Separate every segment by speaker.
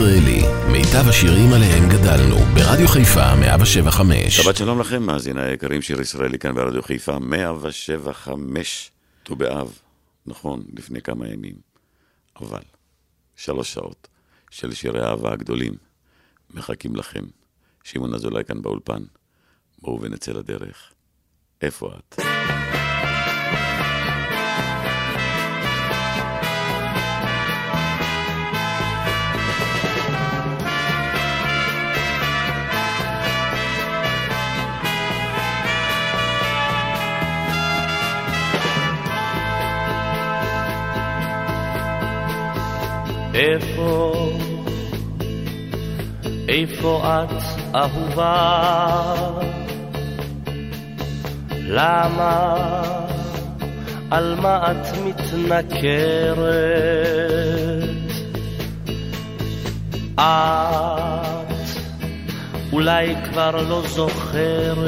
Speaker 1: מאזינים לשיר ישראלי, מיטב השירים עליהם גדלנו, ברדיו חיפה 175.
Speaker 2: שבת שלום לכם, מאזיני היקרים, שיר ישראלי כאן ברדיו חיפה 175, ט"ו באב, נכון, לפני כמה ימים, אבל שלוש שעות של שירי האהבה הגדולים מחכים לכם. שמעון אזולאי כאן באולפן, בואו ונצא לדרך. איפה את?
Speaker 3: איפה, איפה את אהובה? למה, על מה את מתנכרת? את אולי כבר לא זוכרת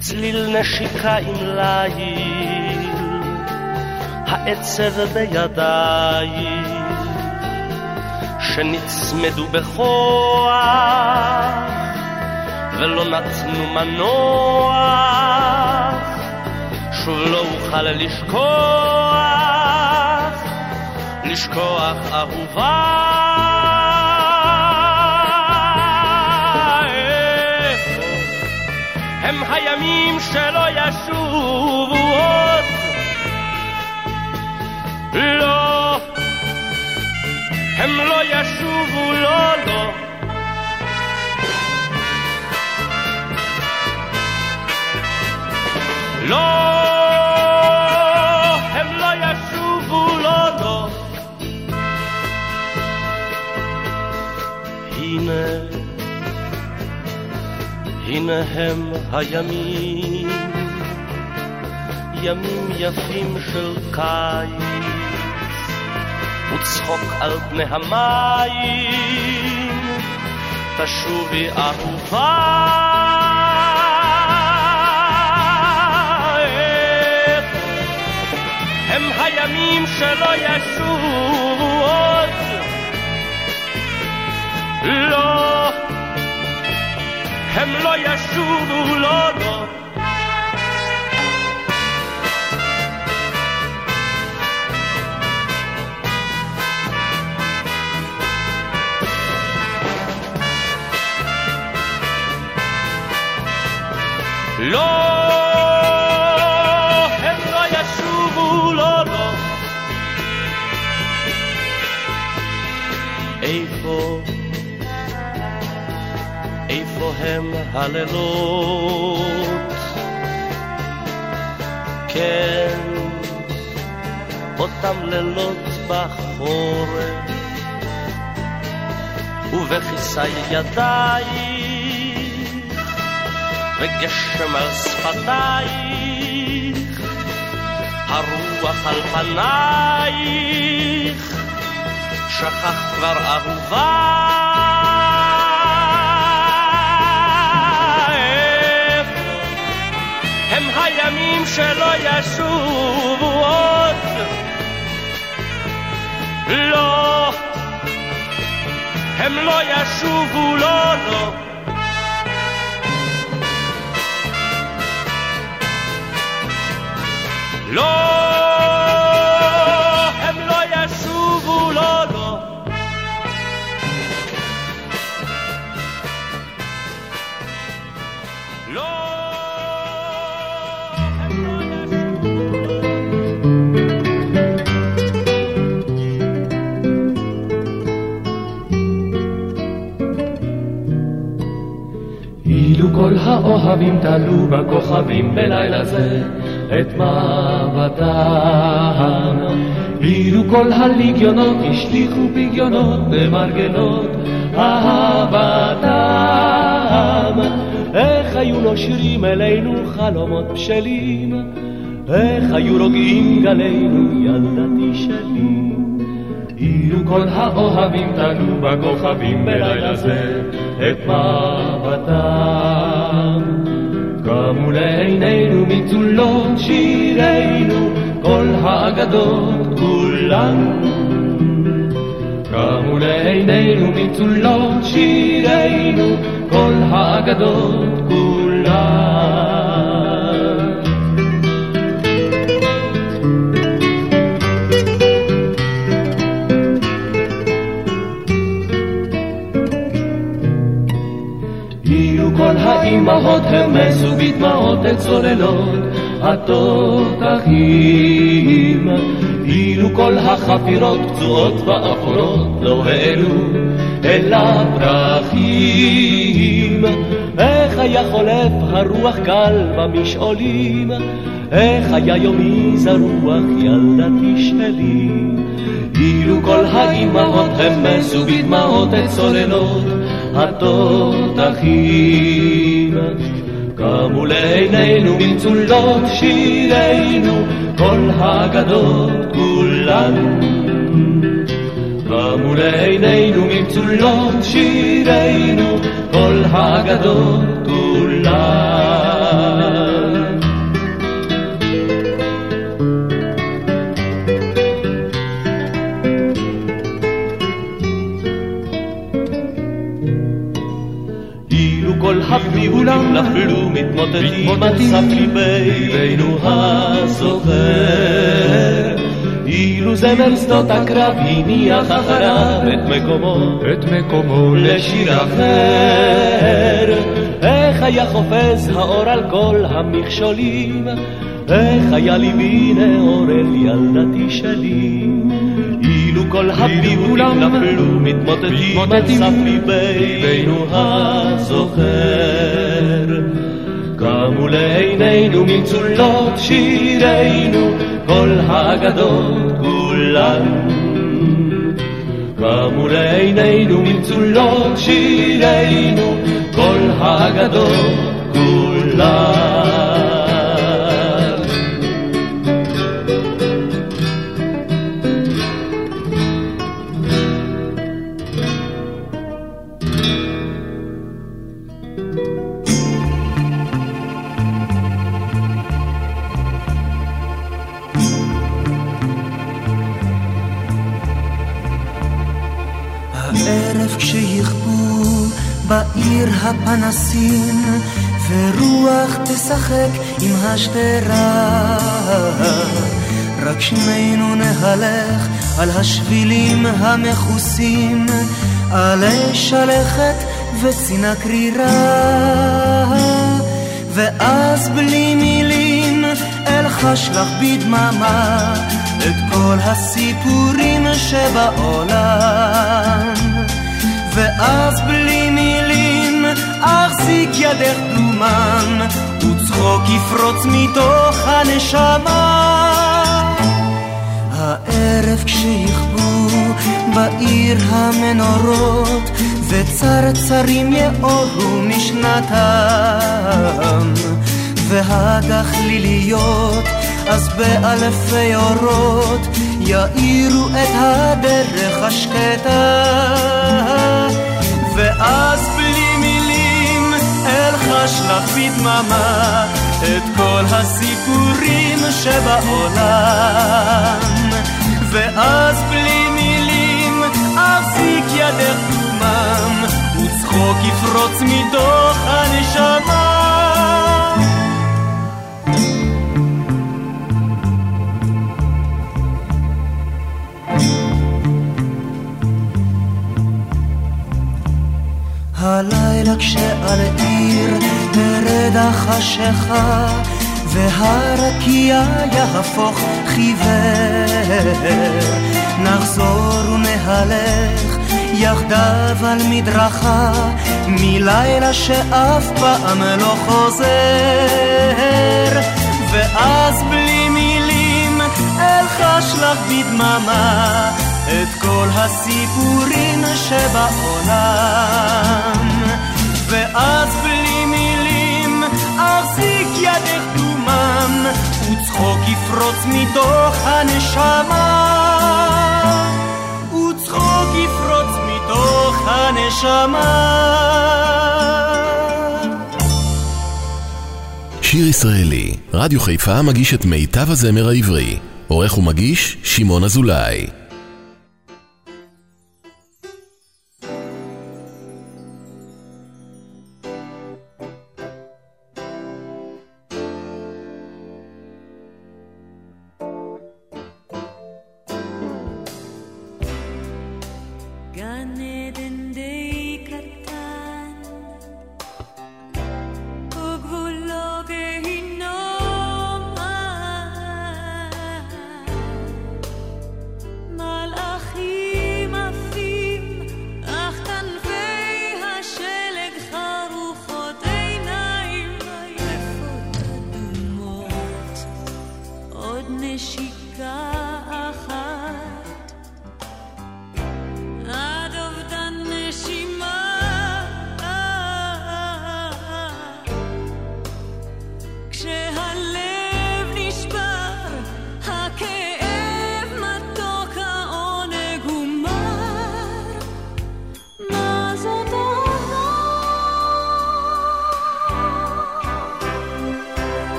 Speaker 3: צליל נשיקה עם ליל העצב בידיים שנצמדו בכוח ולא נתנו מנוח. שוב לא אוכל לשכוח לשכוח אהובה. הם הימים שלא ישובו ישובו, לא, לא. לא, הם לא ישובו, לא, לא. הנה, הנה הם הימים, ימים יפים של קיץ. וצחוק על פני המים, תשובי אהובה. הם הימים שלא ישובו עוד, לא, הם לא ישובו, לא, לא. לא, הם לא ישובו, לא, לא. איפה, איפה הם הלילות? כן, אותם לילות בחורף, ובכיסי ידיים על שפתייך, הרוח על פנייך, שכחת כבר אהובה. הם הימים שלא ישובו עוד. לא, הם לא ישובו, לא, לא. לא, הם לא ישובו, לא, לא. לא, הם לא ישובו.
Speaker 4: אילו כל האוהבים תלו בכוכבים בלילה זה את מבטם. אילו כל הליגיונות השליכו פגיונות במרגלות אהבתם. איך היו נושרים אלינו חלומות בשלים, איך היו רוגעים גלינו ילדתי שלי. אילו כל האוהבים תלו בכוכבים בלילה זה את מבטם. מול עינינו מצולות שירינו, כל האגדות כולן.
Speaker 3: קמו לעינינו מצולות שירינו, כל האגדות כל האימהות המסו בדמעות את צוללות התותחים. אילו כל החפירות פצועות ואפורות לא העלו אל הפרחים. איך היה חולף הרוח קל במשעולים, איך היה יומי זרוח ילדתי שלי. אילו כל האימהות המסו בדמעות את צוללות התותחים. קמו לעינינו מצולות שירינו, כל האגדות כולן. קמו לעינינו מצולות שירינו, כל האגדות כולן. הפיולים נפלו מתמוטטים על סף ליבנו הזוכר. אילו זמר שדות הקרב הניח אחריו את מקומו,
Speaker 5: את מקומו
Speaker 3: לשיר אחר. איך היה חופז האור על כל המכשולים, איך היה ליבי נאור אל ילדתי שלי. אילו כל הפיולים נפלו מתמוטטים על סף ליבנו הזוכר. קמו לעינינו מצולות שירינו, כל האגדות כולן. קמו לעינינו מצולות שירינו, כל האגדות כולן.
Speaker 6: בעיר הפנסים, ורוח תשחק עם השדרה. רק שנינו נהלך על השבילים המכוסים, עלי שלכת וצינה קרירה. ואז בלי מילים אלחש לך בדממה את כל הסיפורים שבעולם. ואז בלי ידך דומם וצחוק יפרוץ מתוך הנשמה. הערב כשיכבו בעיר המנורות וצרצרים יאורו משנתם והגחליליות אז באלפי אורות יאירו את הדרך השקטה. ואז אלחש לך בדממה את כל הסיפורים שבעולם. ואז בלי מילים אחזיק ידך דומם וצחוק יפרוץ מתוך הנשמה הלילה כשעל עיר תרד החשיכה והרקיע יהפוך חיוור. נחזור ונהלך יחדיו על מדרכה מלילה שאף פעם לא חוזר. ואז בלי מילים אלחש לך בדממה את כל הסיפורים שבעולם ואז בלי מילים אחזיק ידך דומם וצחוק יפרוץ מתוך הנשמה וצחוק יפרוץ מתוך הנשמה
Speaker 1: שיר ישראלי, רדיו חיפה מגיש את מיטב הזמר העברי. עורך ומגיש, שמעון אזולאי.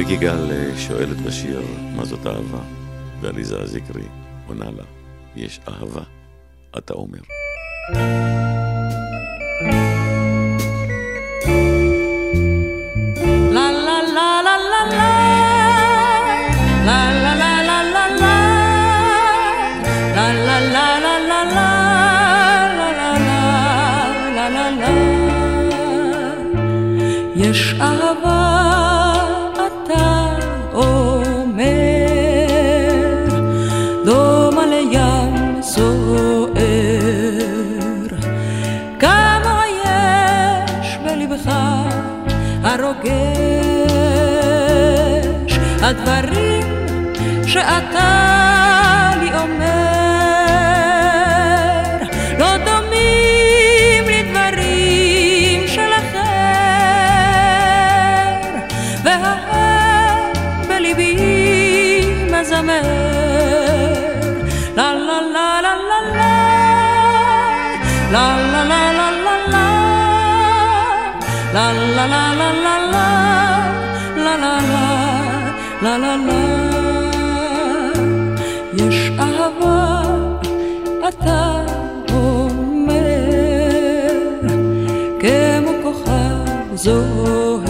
Speaker 7: ריק יגאל שואל את בשיר, מה זאת אהבה? ועליזה הזיקרי עונה לה, יש אהבה, אתה אומר.
Speaker 2: יש אהבה הרוגש, הדברים שאתה לי אומר. la la la la la la la la la יש אהבה אתה אומר כמו כוכב זוהר.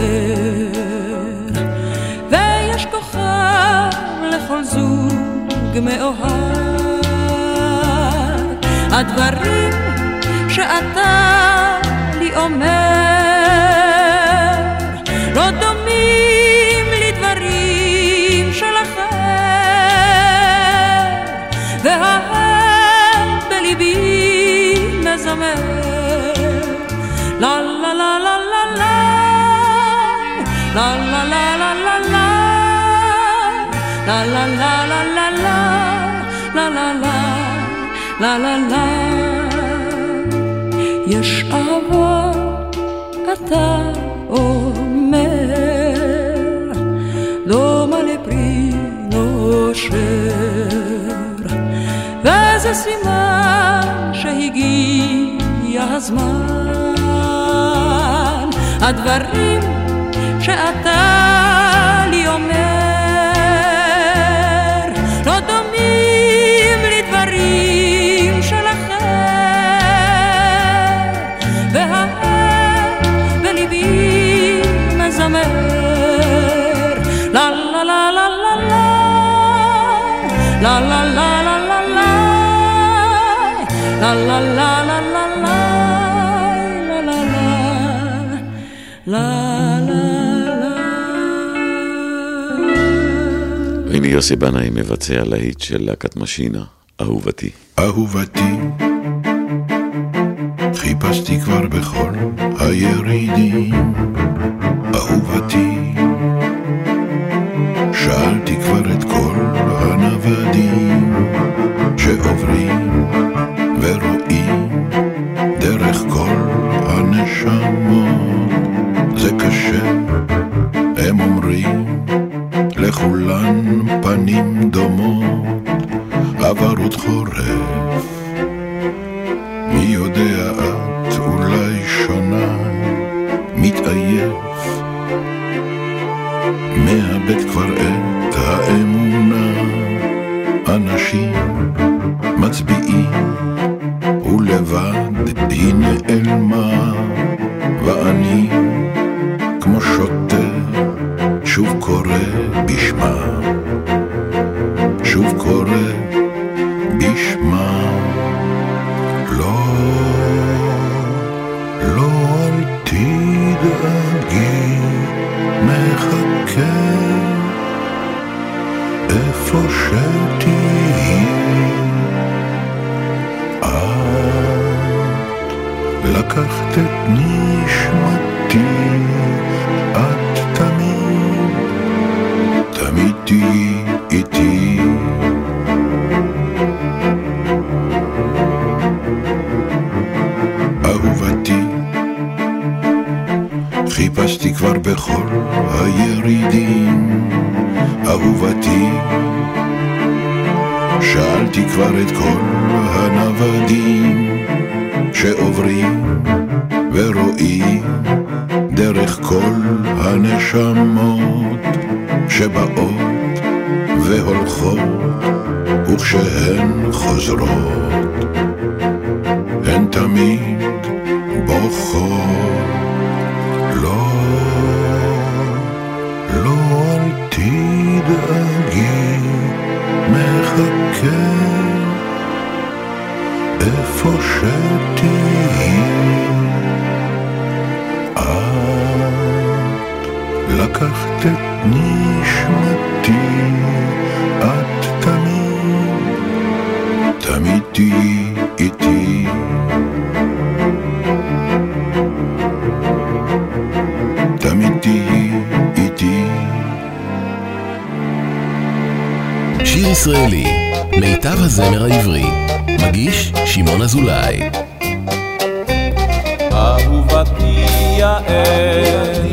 Speaker 2: ויש כוכב לכל זוג מאוהב הדברים שאתה לי אומר לה לה לה לה לה, לה לה לה לה לה לה, לה לה לה, לה לה לה. יש אהבה, אתה אומר, דומה לפרי נושר, וזה סימן שהגיע הזמן, הדברים שאתה לי אומר, לא דומים לדברים של אחר, והאב בליבי מזמר, לה לה, לה לה לה לה לה לה, לה לה לה לה לה לה,
Speaker 7: יוסי בנאי מבצע להיט של להקת משינה, אהובתי.
Speaker 8: אהובתי, חיפשתי כבר בכל הירידים, אהובתי, שאלתי כבר את כל הנוודים שעוברים być kwarel. תהיי איתי. תמיד תהיי איתי.
Speaker 1: שיר ישראלי, מיטב הזמר העברי, מגיש שמעון אזולאי.
Speaker 4: אהובתי יעל,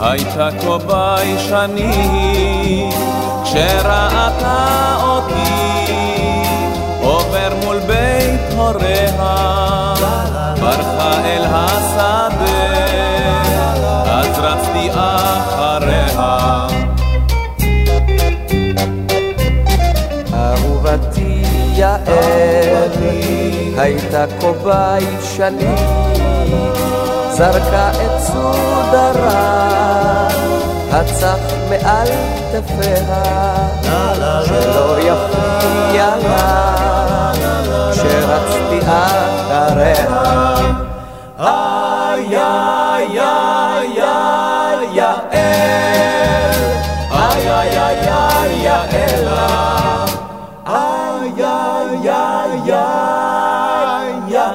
Speaker 4: הייתה כה ביישנית, כשראתה אותי הוריה, ברחה אל השדה, אז רצתי אחריה.
Speaker 9: אהובתי יעל, הייתה כה ביישנית, זרקה את סודרה, הצח מעל כתפיה, שלא יפתיע לה, כשרצתי אחריה. איי איי איי איי יעל, איי איי איי איי יעלה,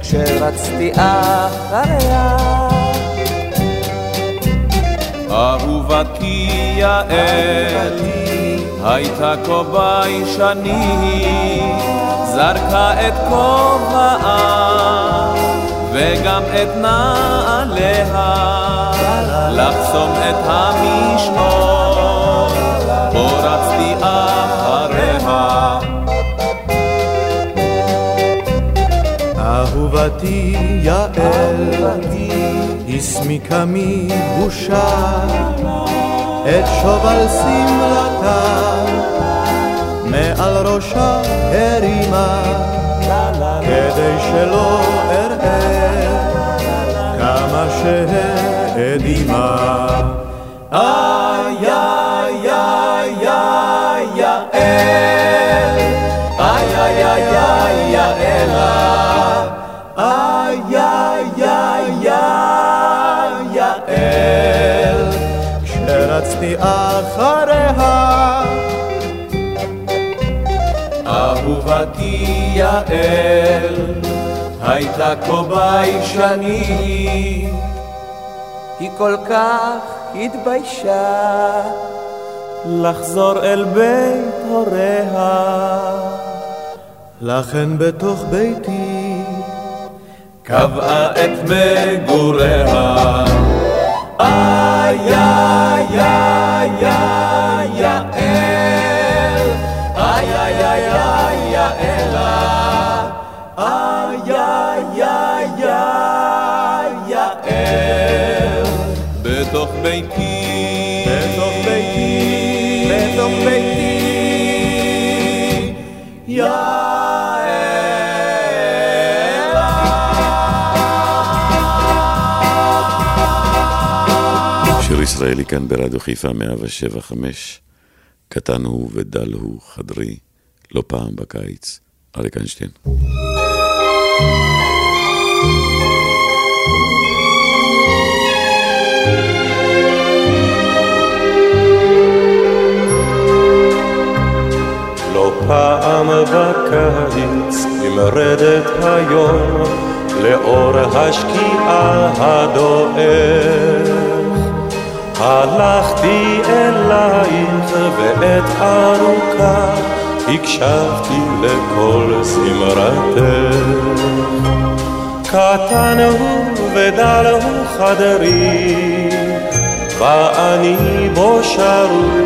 Speaker 9: כשרצתי אחריה.
Speaker 4: אהובתי יעל, הייתה כה ביישנית, זרקה את כובעה וגם את נעליה, לחסום את המשעול, פה רצתי אחריה.
Speaker 10: אהובתי יעל, הסמיקה מבושה את שובל שמלתה, מעל ראשה הרימה, כדי שלא אראה כמה שהאדימה. יעל, הייתה כה ביישנית,
Speaker 9: היא כל כך התביישה,
Speaker 10: לחזור אל בית הוריה. לכן בתוך ביתי קבעה את מגוריה. איי איי איי איי יעל, איי איי איי איי
Speaker 7: ישראלי כאן ברדיו חיפה 175, קטן הוא ודל הוא חדרי, לא פעם בקיץ. אריק איינשטיין.
Speaker 3: לא פעם בקיץ נמרדת היום לאור השקיעה הדועך. הלכתי אלייך ועת ארוכה הקשבתי לכל זמרתך. קטן הוא ודל הוא חדרי ואני בו שרוי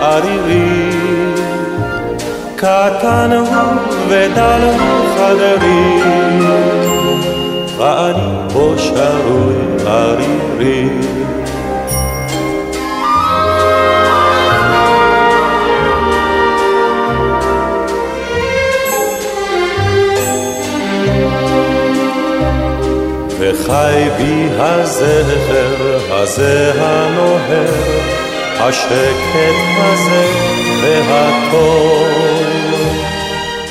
Speaker 3: ערירי קטן הוא ודל הוא חדרי ואני בו שרוי ערירי וחי בי הזכר הזה הנוהר, השקט הזה והטוב.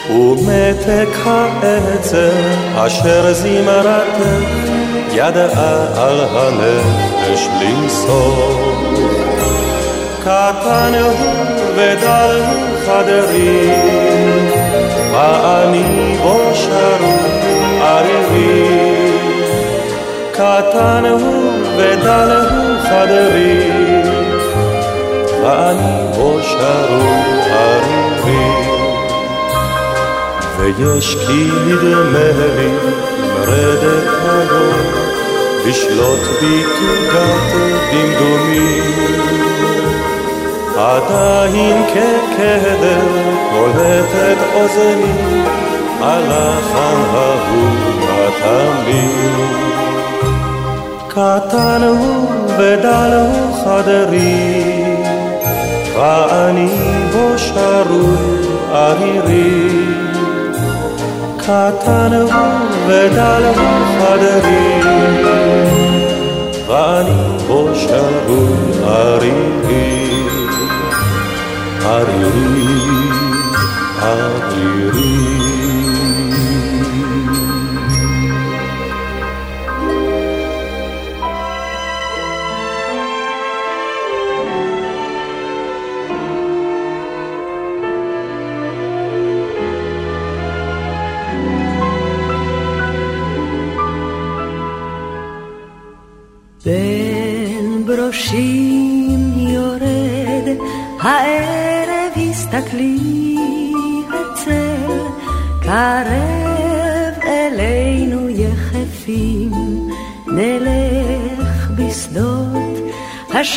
Speaker 3: ומתק העצר אשר זמרתך ידעה על הנפש למסור. קטן הוא ודל חדרי, ואני בו שרו ערירי. קטן הוא ודל חדרי, ואני בו שרו ערירי. ויש כי נדמה לי מרדת היום, לשלוט בי תוגת דמדומים. עדיין כקדר קולטת אוזני, הלחן ההוא התמיד. קטן הוא ודל הוא חדרי, ואני בו שרוי ערירי. קטן הוא ודל הוא חדרי, ואני בו שרוי ערירי. ערירי, ערירי.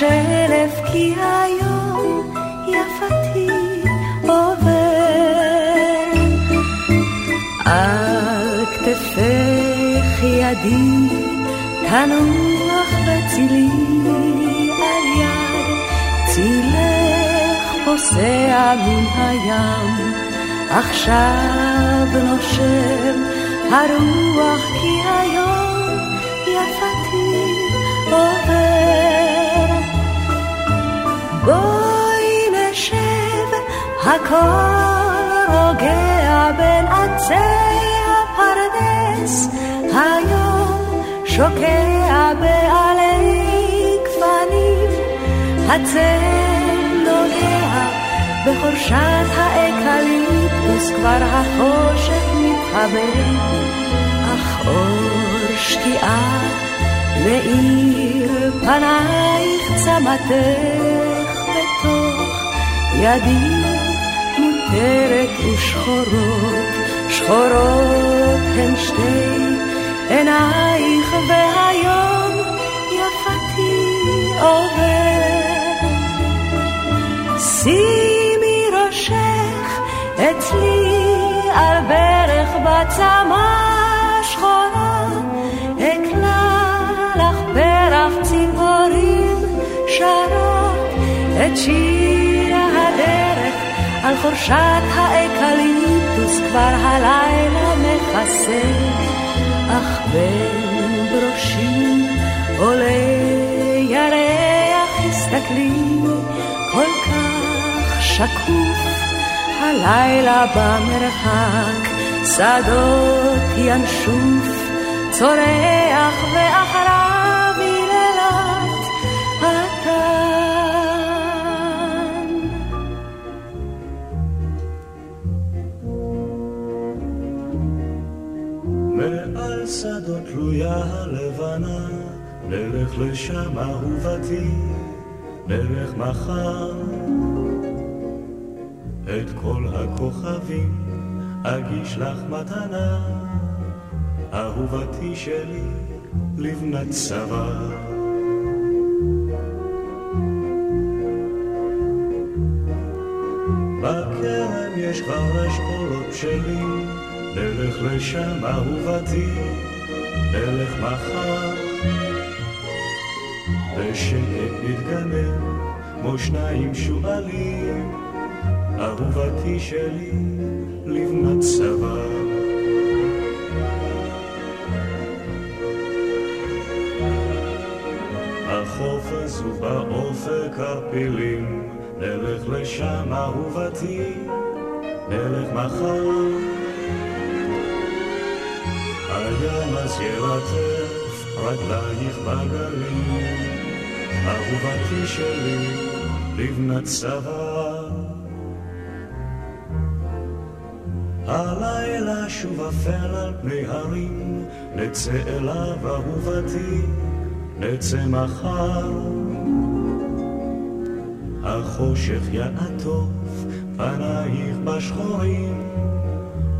Speaker 11: השלף כי היום יפתי עובר. על כתפך ידי תנוח בצילי על יד צילך פוסע מן הים. עכשיו נושם הרוח כי היום יפתי עובר הכל רוגע בין עצי הפרדס. היום שוקע בעלי גפנים הצל נוגע בחורשת האקליפטוס. כבר החושך מתחבא אך אור שקיעה מאיר פנייך צמתך בתוך ידי מותרת ושחורות שחורות הן שתי עינייך והיום יפתי עובר. שימי ראשך אצלי על ברך בצמא שחורה, אקלע לך פרח ציפורים שרות את שיר הדרך על חורשת האקליפטוס כבר הלילה מכסה. אך בין בראשי עולה ירח, הסתכלי כל כך שקוף, הלילה במרחק, שדות ינשוף, צורח ואחריו
Speaker 3: הלבנה, נלך לשם אהובתי, נלך מחר. את כל הכוכבים אגיש לך מתנה, אהובתי שלי, לבנת צבא. בכרם יש כבר אשכולות בשלים, נלך לשם אהובתי, נלך מחר. בשקט נתגנב, כמו שניים שועלים, אהובתי שלי, לבנת צבא. החוף עזוב באופק הפילים, נלך לשם אהובתי, נלך מחר. הים אז ירטף,
Speaker 12: רגלייך בגליל, אהובתי שלי, לבנת צבא. הלילה שוב אפל על פני הרים, נצא אליו אהובתי, נצא מחר. החושך יעטוף פנייך בשחורים,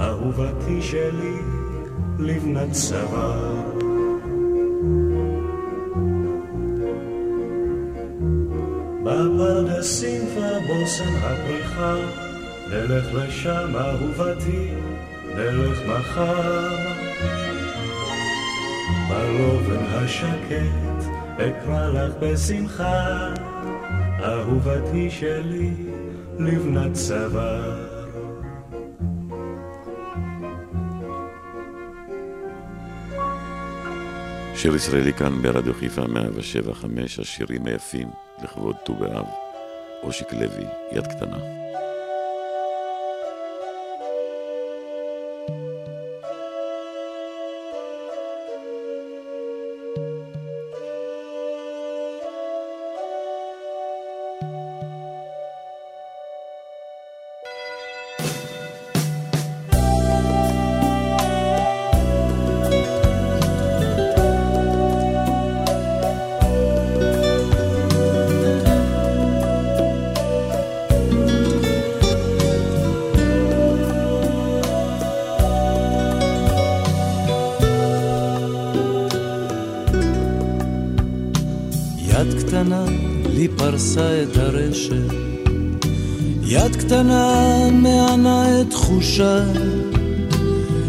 Speaker 12: אהובתי שלי, לבנת צבא. בפרדסים ובושם הפריחה, נלך לשם אהובתי, נלך מחר. בלובן השקט אקרא לך בשמחה, אהובתי שלי, לבנת צוואר.
Speaker 2: שיר ישראלי כאן ברדיו חיפה 175, השירים היפים לכבוד ט"ו באב, אושיק לוי, יד קטנה.
Speaker 13: פרסה את הרשת. יד קטנה מענה את תחושה,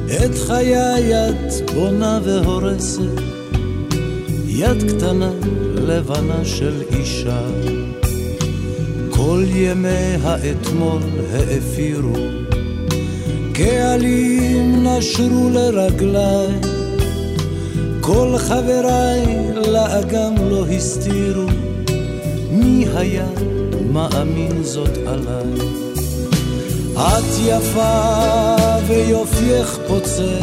Speaker 13: את חיי את בונה והורסת. יד קטנה לבנה של אישה. כל ימי האתמול האפירו, קהלים נשרו לרגליי. כל חבריי לאגם לא הסתירו, היה מאמין זאת עליי? את יפה ויופייך פוצע,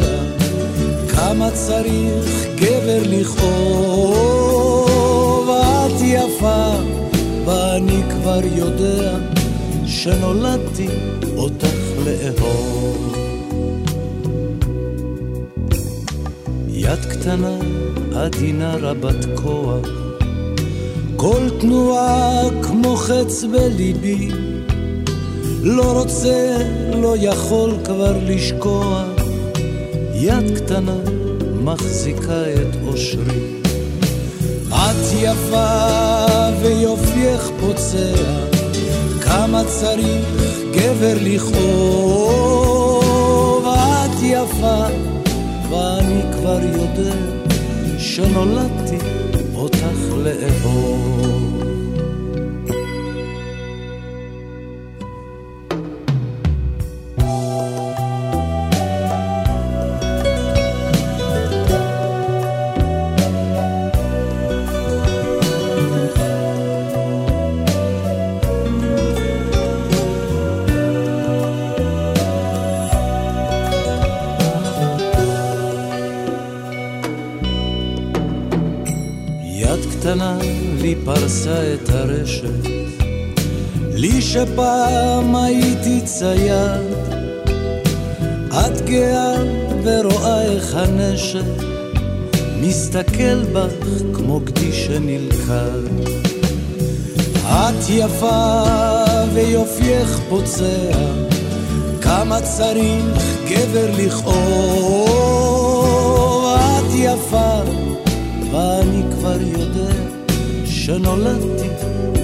Speaker 13: כמה צריך גבר לכאוב. את יפה ואני כבר יודע שנולדתי אותך לאהוב. יד קטנה, עדינה רבת כוח, כל תנועה כמו חץ בליבי, לא רוצה, לא יכול כבר לשקוע, יד קטנה מחזיקה את אושרי. את יפה ויופייך פוצע, כמה צריך גבר לכאוב. את יפה ואני כבר יודע שנולדתי אותך לאהוב. הרשת, לי שפעם הייתי צייד, את גאה ורואה איך הנשק מסתכל בך כמו גדי שנלכד. את יפה ויופייך פוצע, כמה צריך גבר לכאוב. את יפה ואני שנולדתי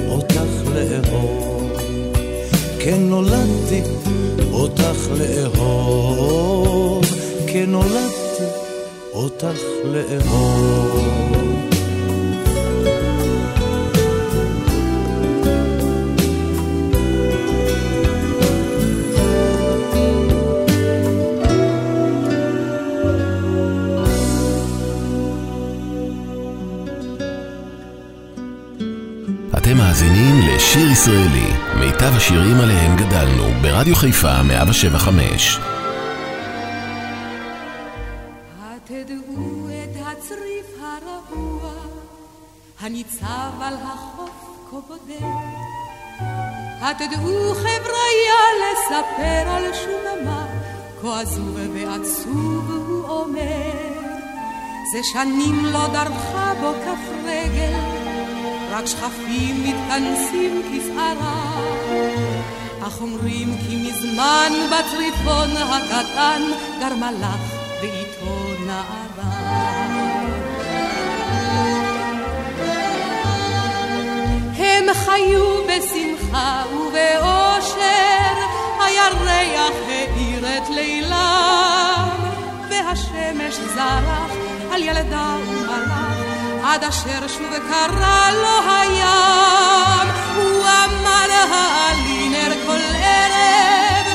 Speaker 13: אותך לאהוב. כן נולדתי אותך לאהוב. כן נולדתי אותך לאהוב.
Speaker 1: שיר ישראלי, מיטב השירים עליהם גדלנו, ברדיו חיפה 175.
Speaker 11: התדעו את הצריף הרב
Speaker 14: הניצב על החוף כה בודד. התדעו חבריה לספר על שוממה, כה עזוב ועצוב הוא אומר. זה שנים לא דרכה בו כף רק שכפים מתכנסים כפערה. אך אומרים כי מזמן בצריפון הקטן גרמה לך ואיתו נערה. הם חיו בשמחה ובאושר, הירח האיר את לילם, והשמש זרח על ילדה ומלאך, עד אשר שוב קרא לו הים. הוא אמר העלינר כל ערב,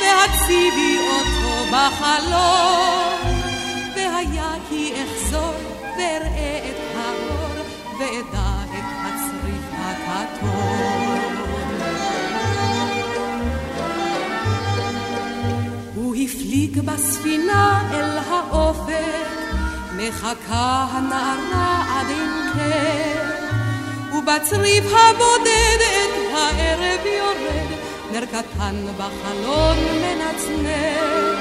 Speaker 14: והציבי אותו בחלום. והיה כי אחזור ואראה את האור, ואדע את הצריף הכתום. הוא הפליג בספינה אל האופק, מחכה הנערה עד אין קר, ובצריף הבודד את הערב יורד, נר קטן בחלון מנצנר.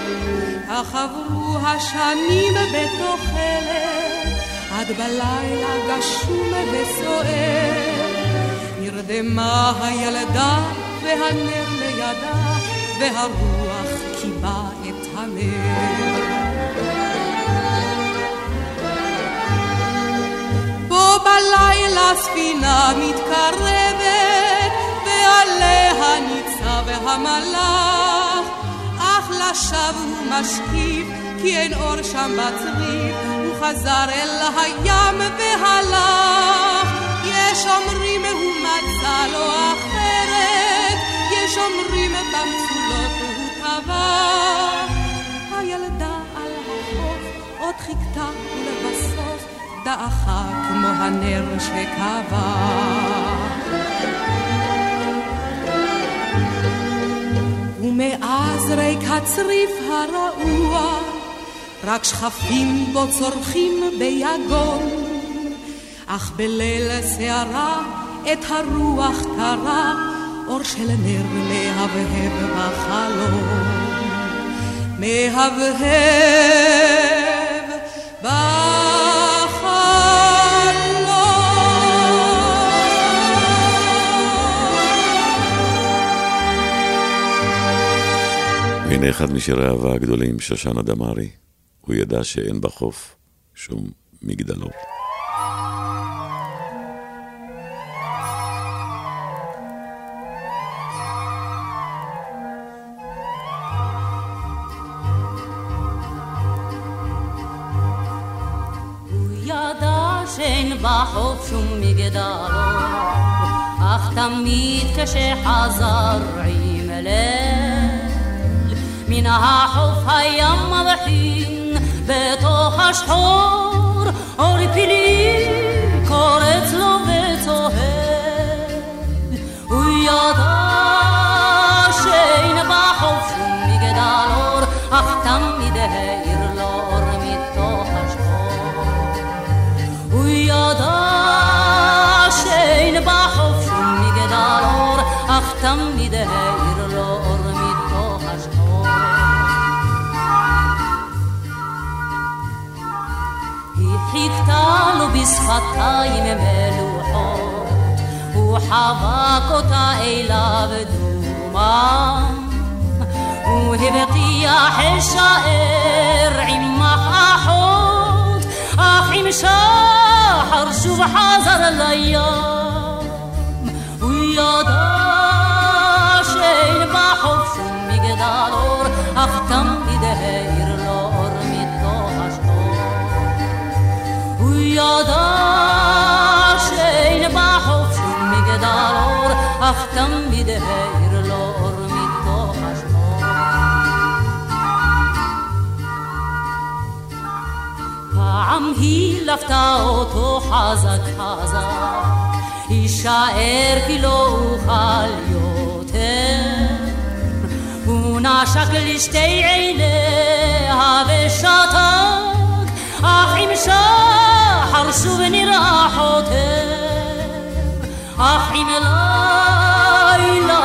Speaker 14: אך עברו השנים בתוחלת, עד בלילה גשום וסוער. נרדמה הילדה והנר לידה, והרוח קיבה את הנר. פה בלילה ספינה מתקרבת, ועליה ניצב המלאך, אך לשווא הוא משקיף, כי אין אור שם בצריף, הוא חזר אל הים והלך. יש אומרים הוא מצא לו אחרת, יש אומרים במצולות הוא טבע. הילדה על החוף עוד חיכתה דעכה כמו הנר שקבע. ומאז ריק הצריף הרעוע, רק שכפים בו צורכים ביגון. אך בליל סערה את הרוח קרא, אור של נר מהבהב בחלום. מהבהב
Speaker 7: והנה אחד משירי האהבה הגדולים, שושנה דמארי. הוא ידע שאין בחוף שום מגדלור.
Speaker 15: שאין בחוף שום מגדלור, אך תמיד כשחזר עם ליל, מן החוף הים מבחין בתוך השחור, אור פילים קורץ לו וצוהל, הוא ידע שאין בחוף שום מגדלור, אך תמיד העיר לו אור מתוך השחור. הוא ידע שאין בחוף שום מגדל אור, אך תמיד העיר חיכתה לו בשפתיים מלוחות, הוא חבק אותה אליו דומם. הוא הבטיח אשאר עמך אחות, אך עם שחר שוב חזר לים. אך תמיד העיר לו אור מתוך השחור. פעם היא לפתה אותו חזק חזק, יישאר כי לא אוכל יותר. הוא נשק לשתי עיניה ושתק, אך עם שחר שוב נראה חוטא. אחים לילה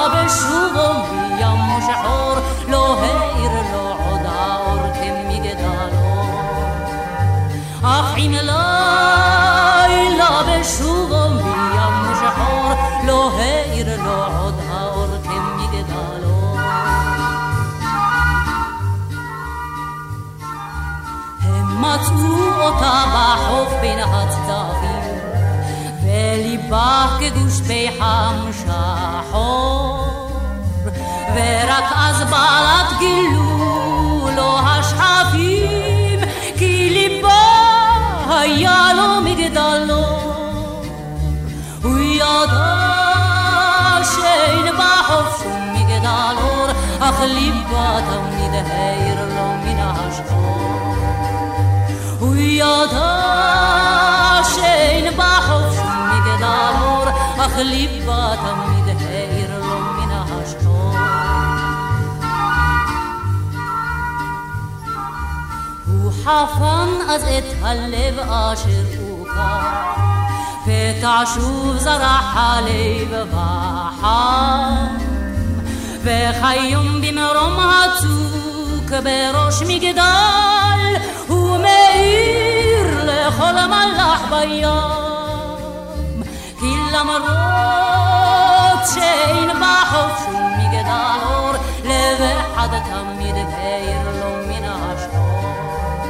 Speaker 15: בשובו מים שחור, לא העיר לו עוד האור כמגדלו. אחים לילה בשובו מים שחור, לא העיר לו עוד האור כמגדלו. הם מצאו אותה בחוף בין הצדפים, باه که گوش به هم شاحور ورک از بالات گلولو هاش حفیم کلی با یالو مگدالو ویاداش این با حفشون مگدالور اخلی با تونید هیرلو من عشقور ویاداش این ליבה תמיד העיר לו מן השחור. הוא חפן אז את הלב אשר הוכר, פתע שוב זרח הלב וחם, וכיום במרום הצוק בראש מגדל, הוא מאיר לכל מלאך בים,
Speaker 11: Hilla ma roce in baħu xummi għedalor Leve ħada tammi debejr l-ummi naħxor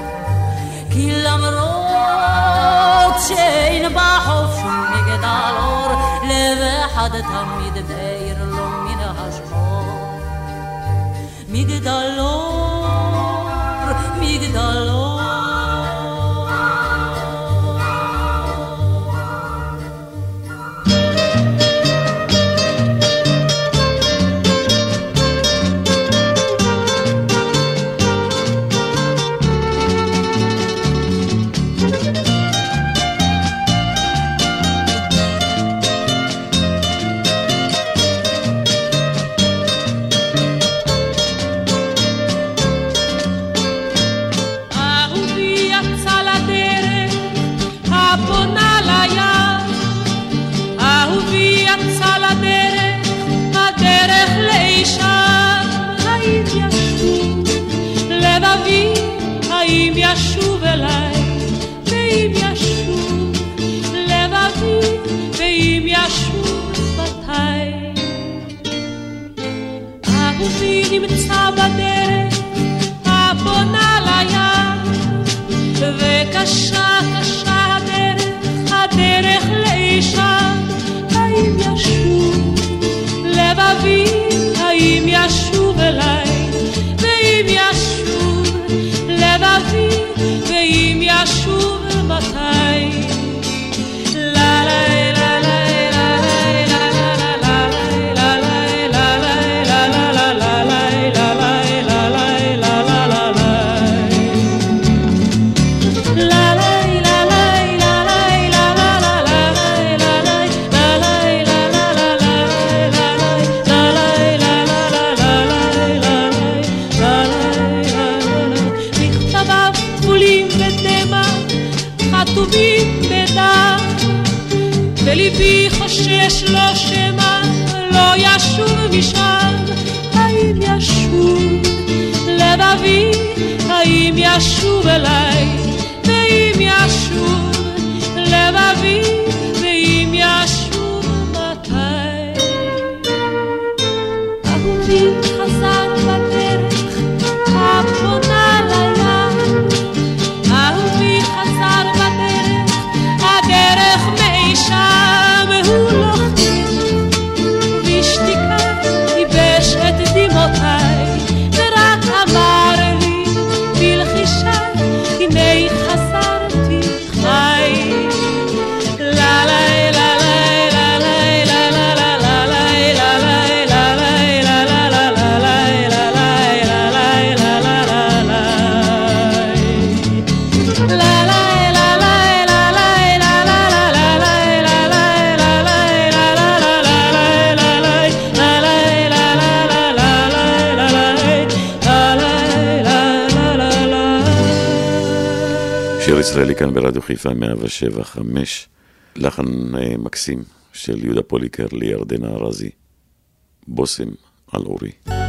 Speaker 11: Hilla ma roce in baħu xummi għedalor Leve ħada tammi debejr l-ummi naħxor Migdalor
Speaker 2: Yes. ישראלי כאן ברדיו חיפה 107 5, לחן אה, מקסים של יהודה פוליקר לירדנה ארזי, בושם על אורי.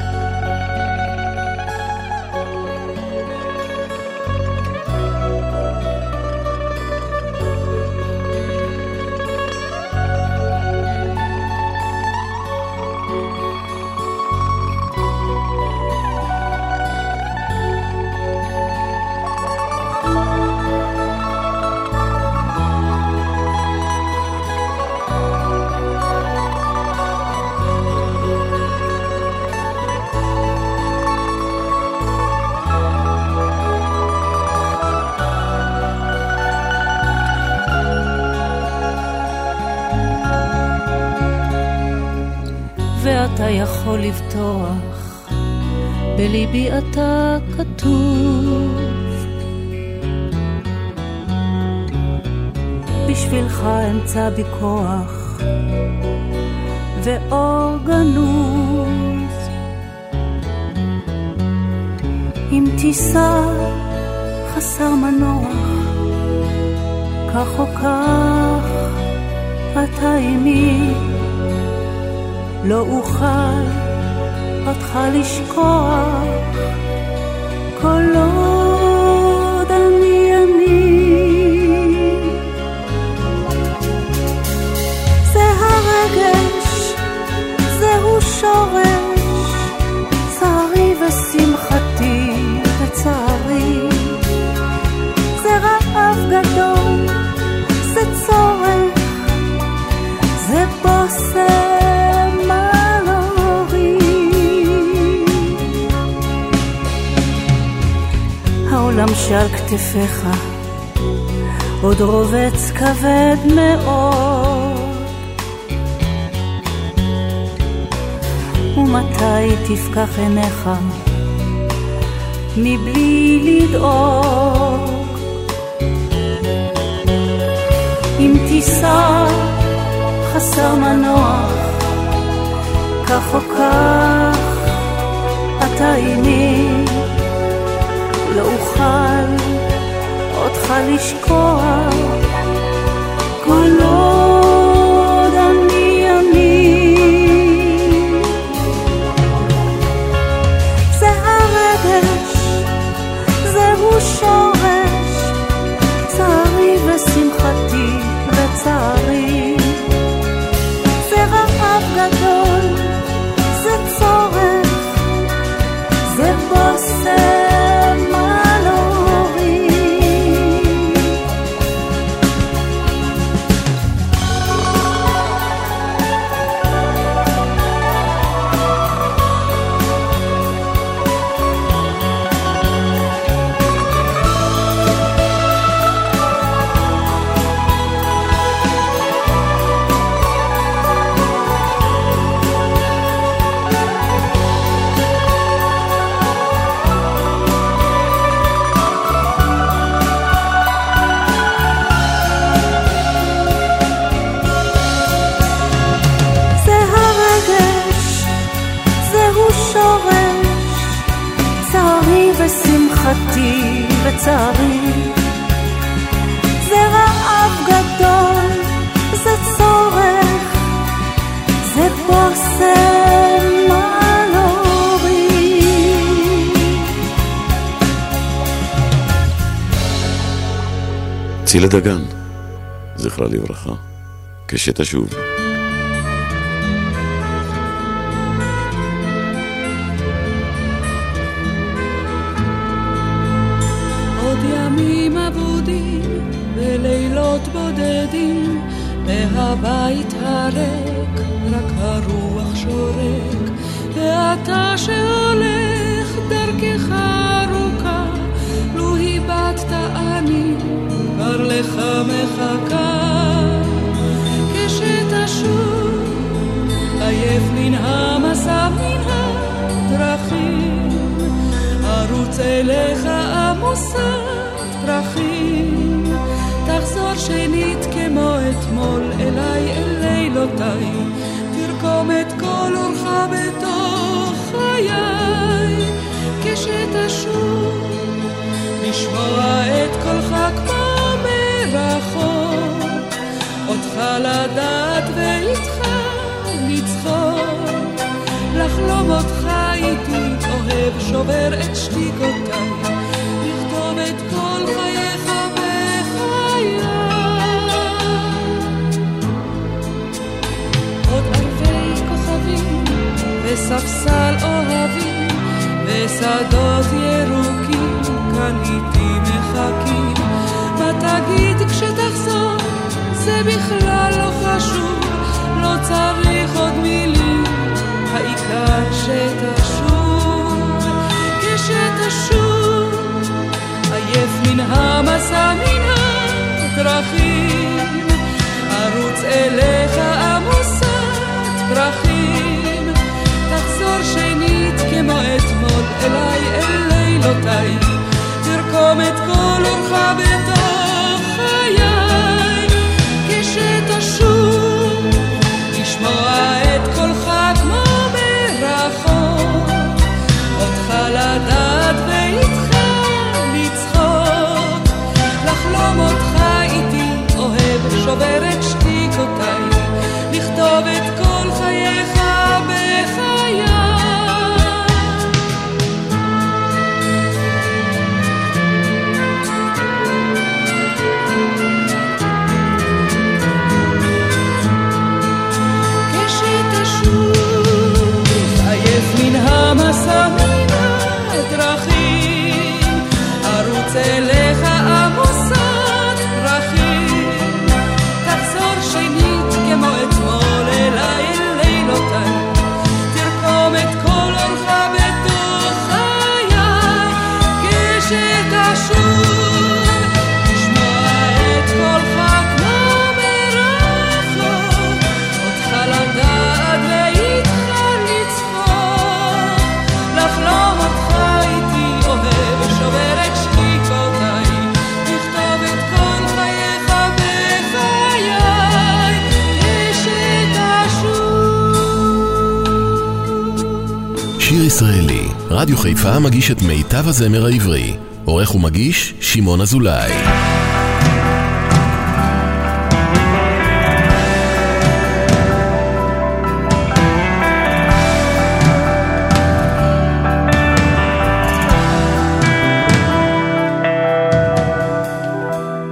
Speaker 11: אמצא בי כוח ואור גנוז. אם תיסע חסר מנוח, כך או כך אתה עימי. לא אוכל אותך לשכוח כל העולם שעל כתפיך עוד רובץ כבד מאוד. ומתי תפקח עיניך מבלי לדאוג? אם תיסע חסר מנוח. כך או כך אתה עימי. לא אוכל אותך לשכוח. כל זהו שורש, צערי ושמחתי וצערי. זה רעב גדול, זה צורך, זה בושם על.
Speaker 2: צילה דגן, זכרה לברכה, כשתשוב. זה בכלל לא חשוב, לא צריך עוד מילים, העיקר שתשוב, כשתשוב, עייף מן המסע מן הדרכים, ארוץ אליך עמוסת פרחים, תחזור שנית כמו אתמול אליי אל לילותיי, תרקום את כל אורך בתוך אוהב שובר
Speaker 1: רדיו חיפה מגיש את מיטב הזמר העברי. עורך ומגיש, שמעון אזולאי.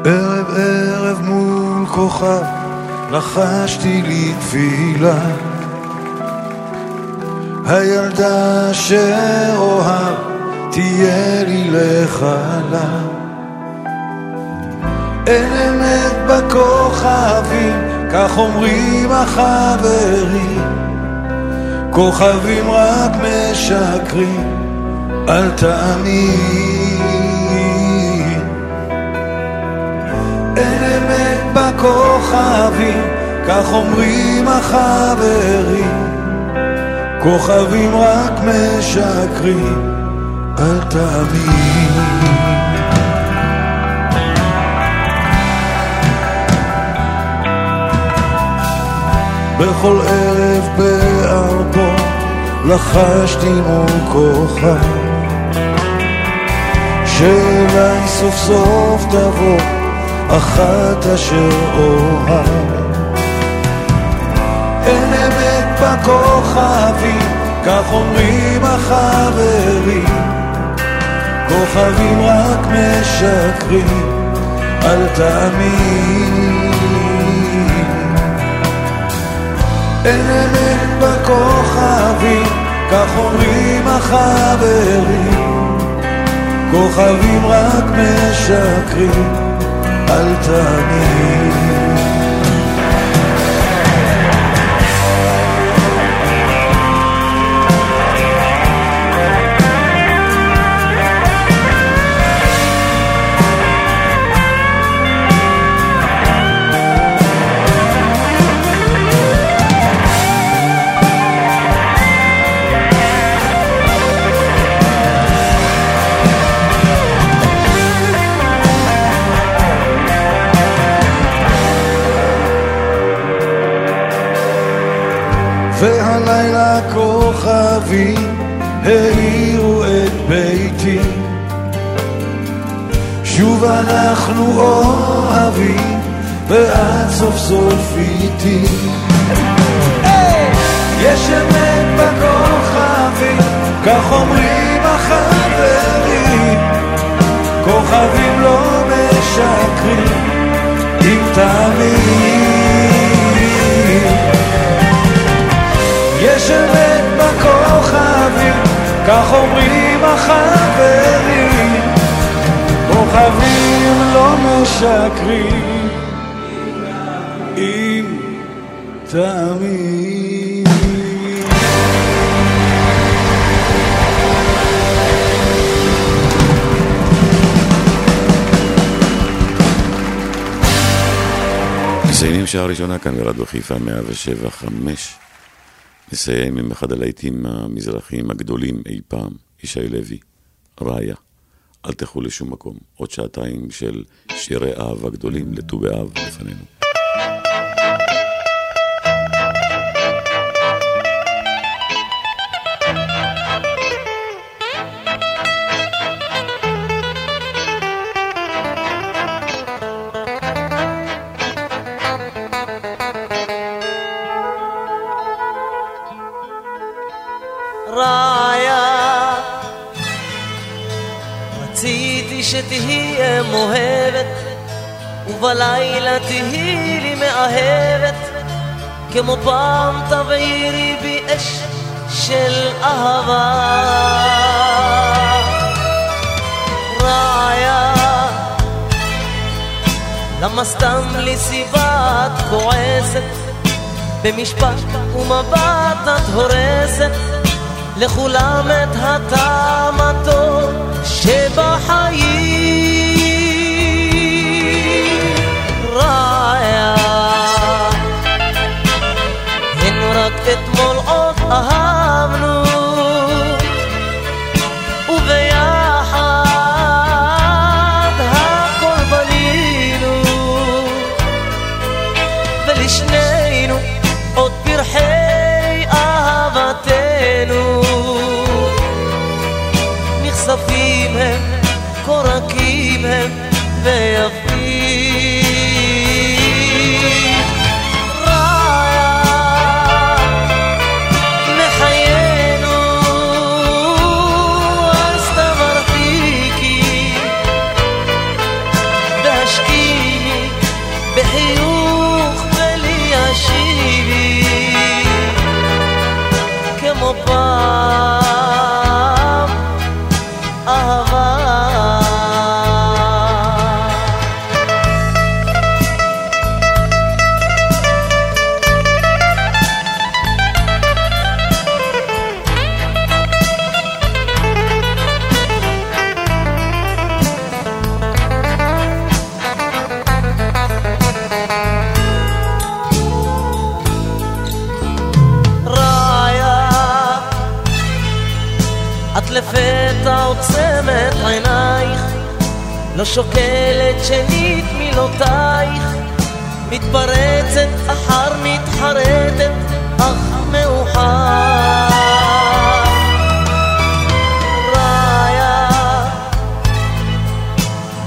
Speaker 13: ערב ערב מול כוכב לחשתי לי תפילה הילדה שאוהב תהיה לי לחלה אין אמת בכוכבים כך אומרים החברים. כוכבים רק משקרים אל תאמין. אין אמת בכוכבים, כך אומרים החברים. כוכבים רק משקרים, אל תאמין. בכל ערב בארבו לחשתי מול כוכב שאליי סוף סוף תבוא אחת אשר אוהב. אמת בכוכבים, כך אומרים החברים. כוכבים רק משקרים, אל תאמין. אין אמת בכוכבים, כך אומרים החברים. כוכבים רק משקרים, אל תאמין. סוף סוף איתי. יש אמת בכוכבים, כך אומרים החברים, כוכבים לא משקרים, אם תאמין. יש אמת בכוכבים, כך אומרים החברים, כוכבים לא משקרים.
Speaker 7: שעה ראשונה כאן ברדיו חיפה 107.5. נסיים עם אחד הלהיטים המזרחיים הגדולים אי פעם, ישי לוי, ראיה. אל תלכו לשום מקום. עוד שעתיים של שירי אהבה גדולים לט"ו באב לפנינו.
Speaker 16: ובלילה תהיי לי מאהבת כמו פעם תבעירי בי אש של אהבה. רעיה למה סתם לי סיבה? את כועסת במשפט ומבט את הורסת לכולם את הטעם הטוב שבחיים עוד לא שוקלת שנית מילותייך. מתפרצת אחר מתחרטת אך מאוחר. רעיה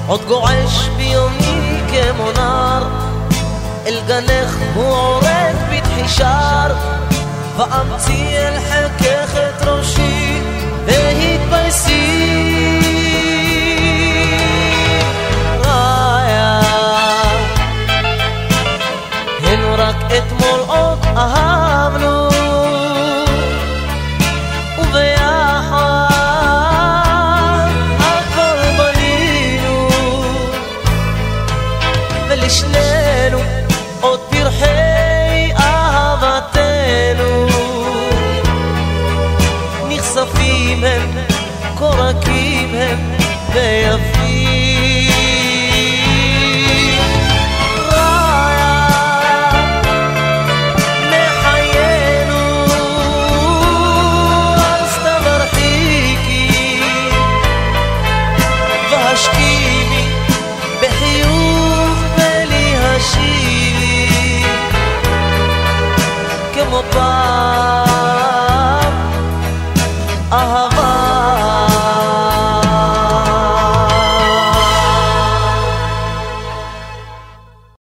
Speaker 16: עוד גועש ביומי כמו נער. אל גנך הוא עורק בתחישר ואמציא אל חכך הם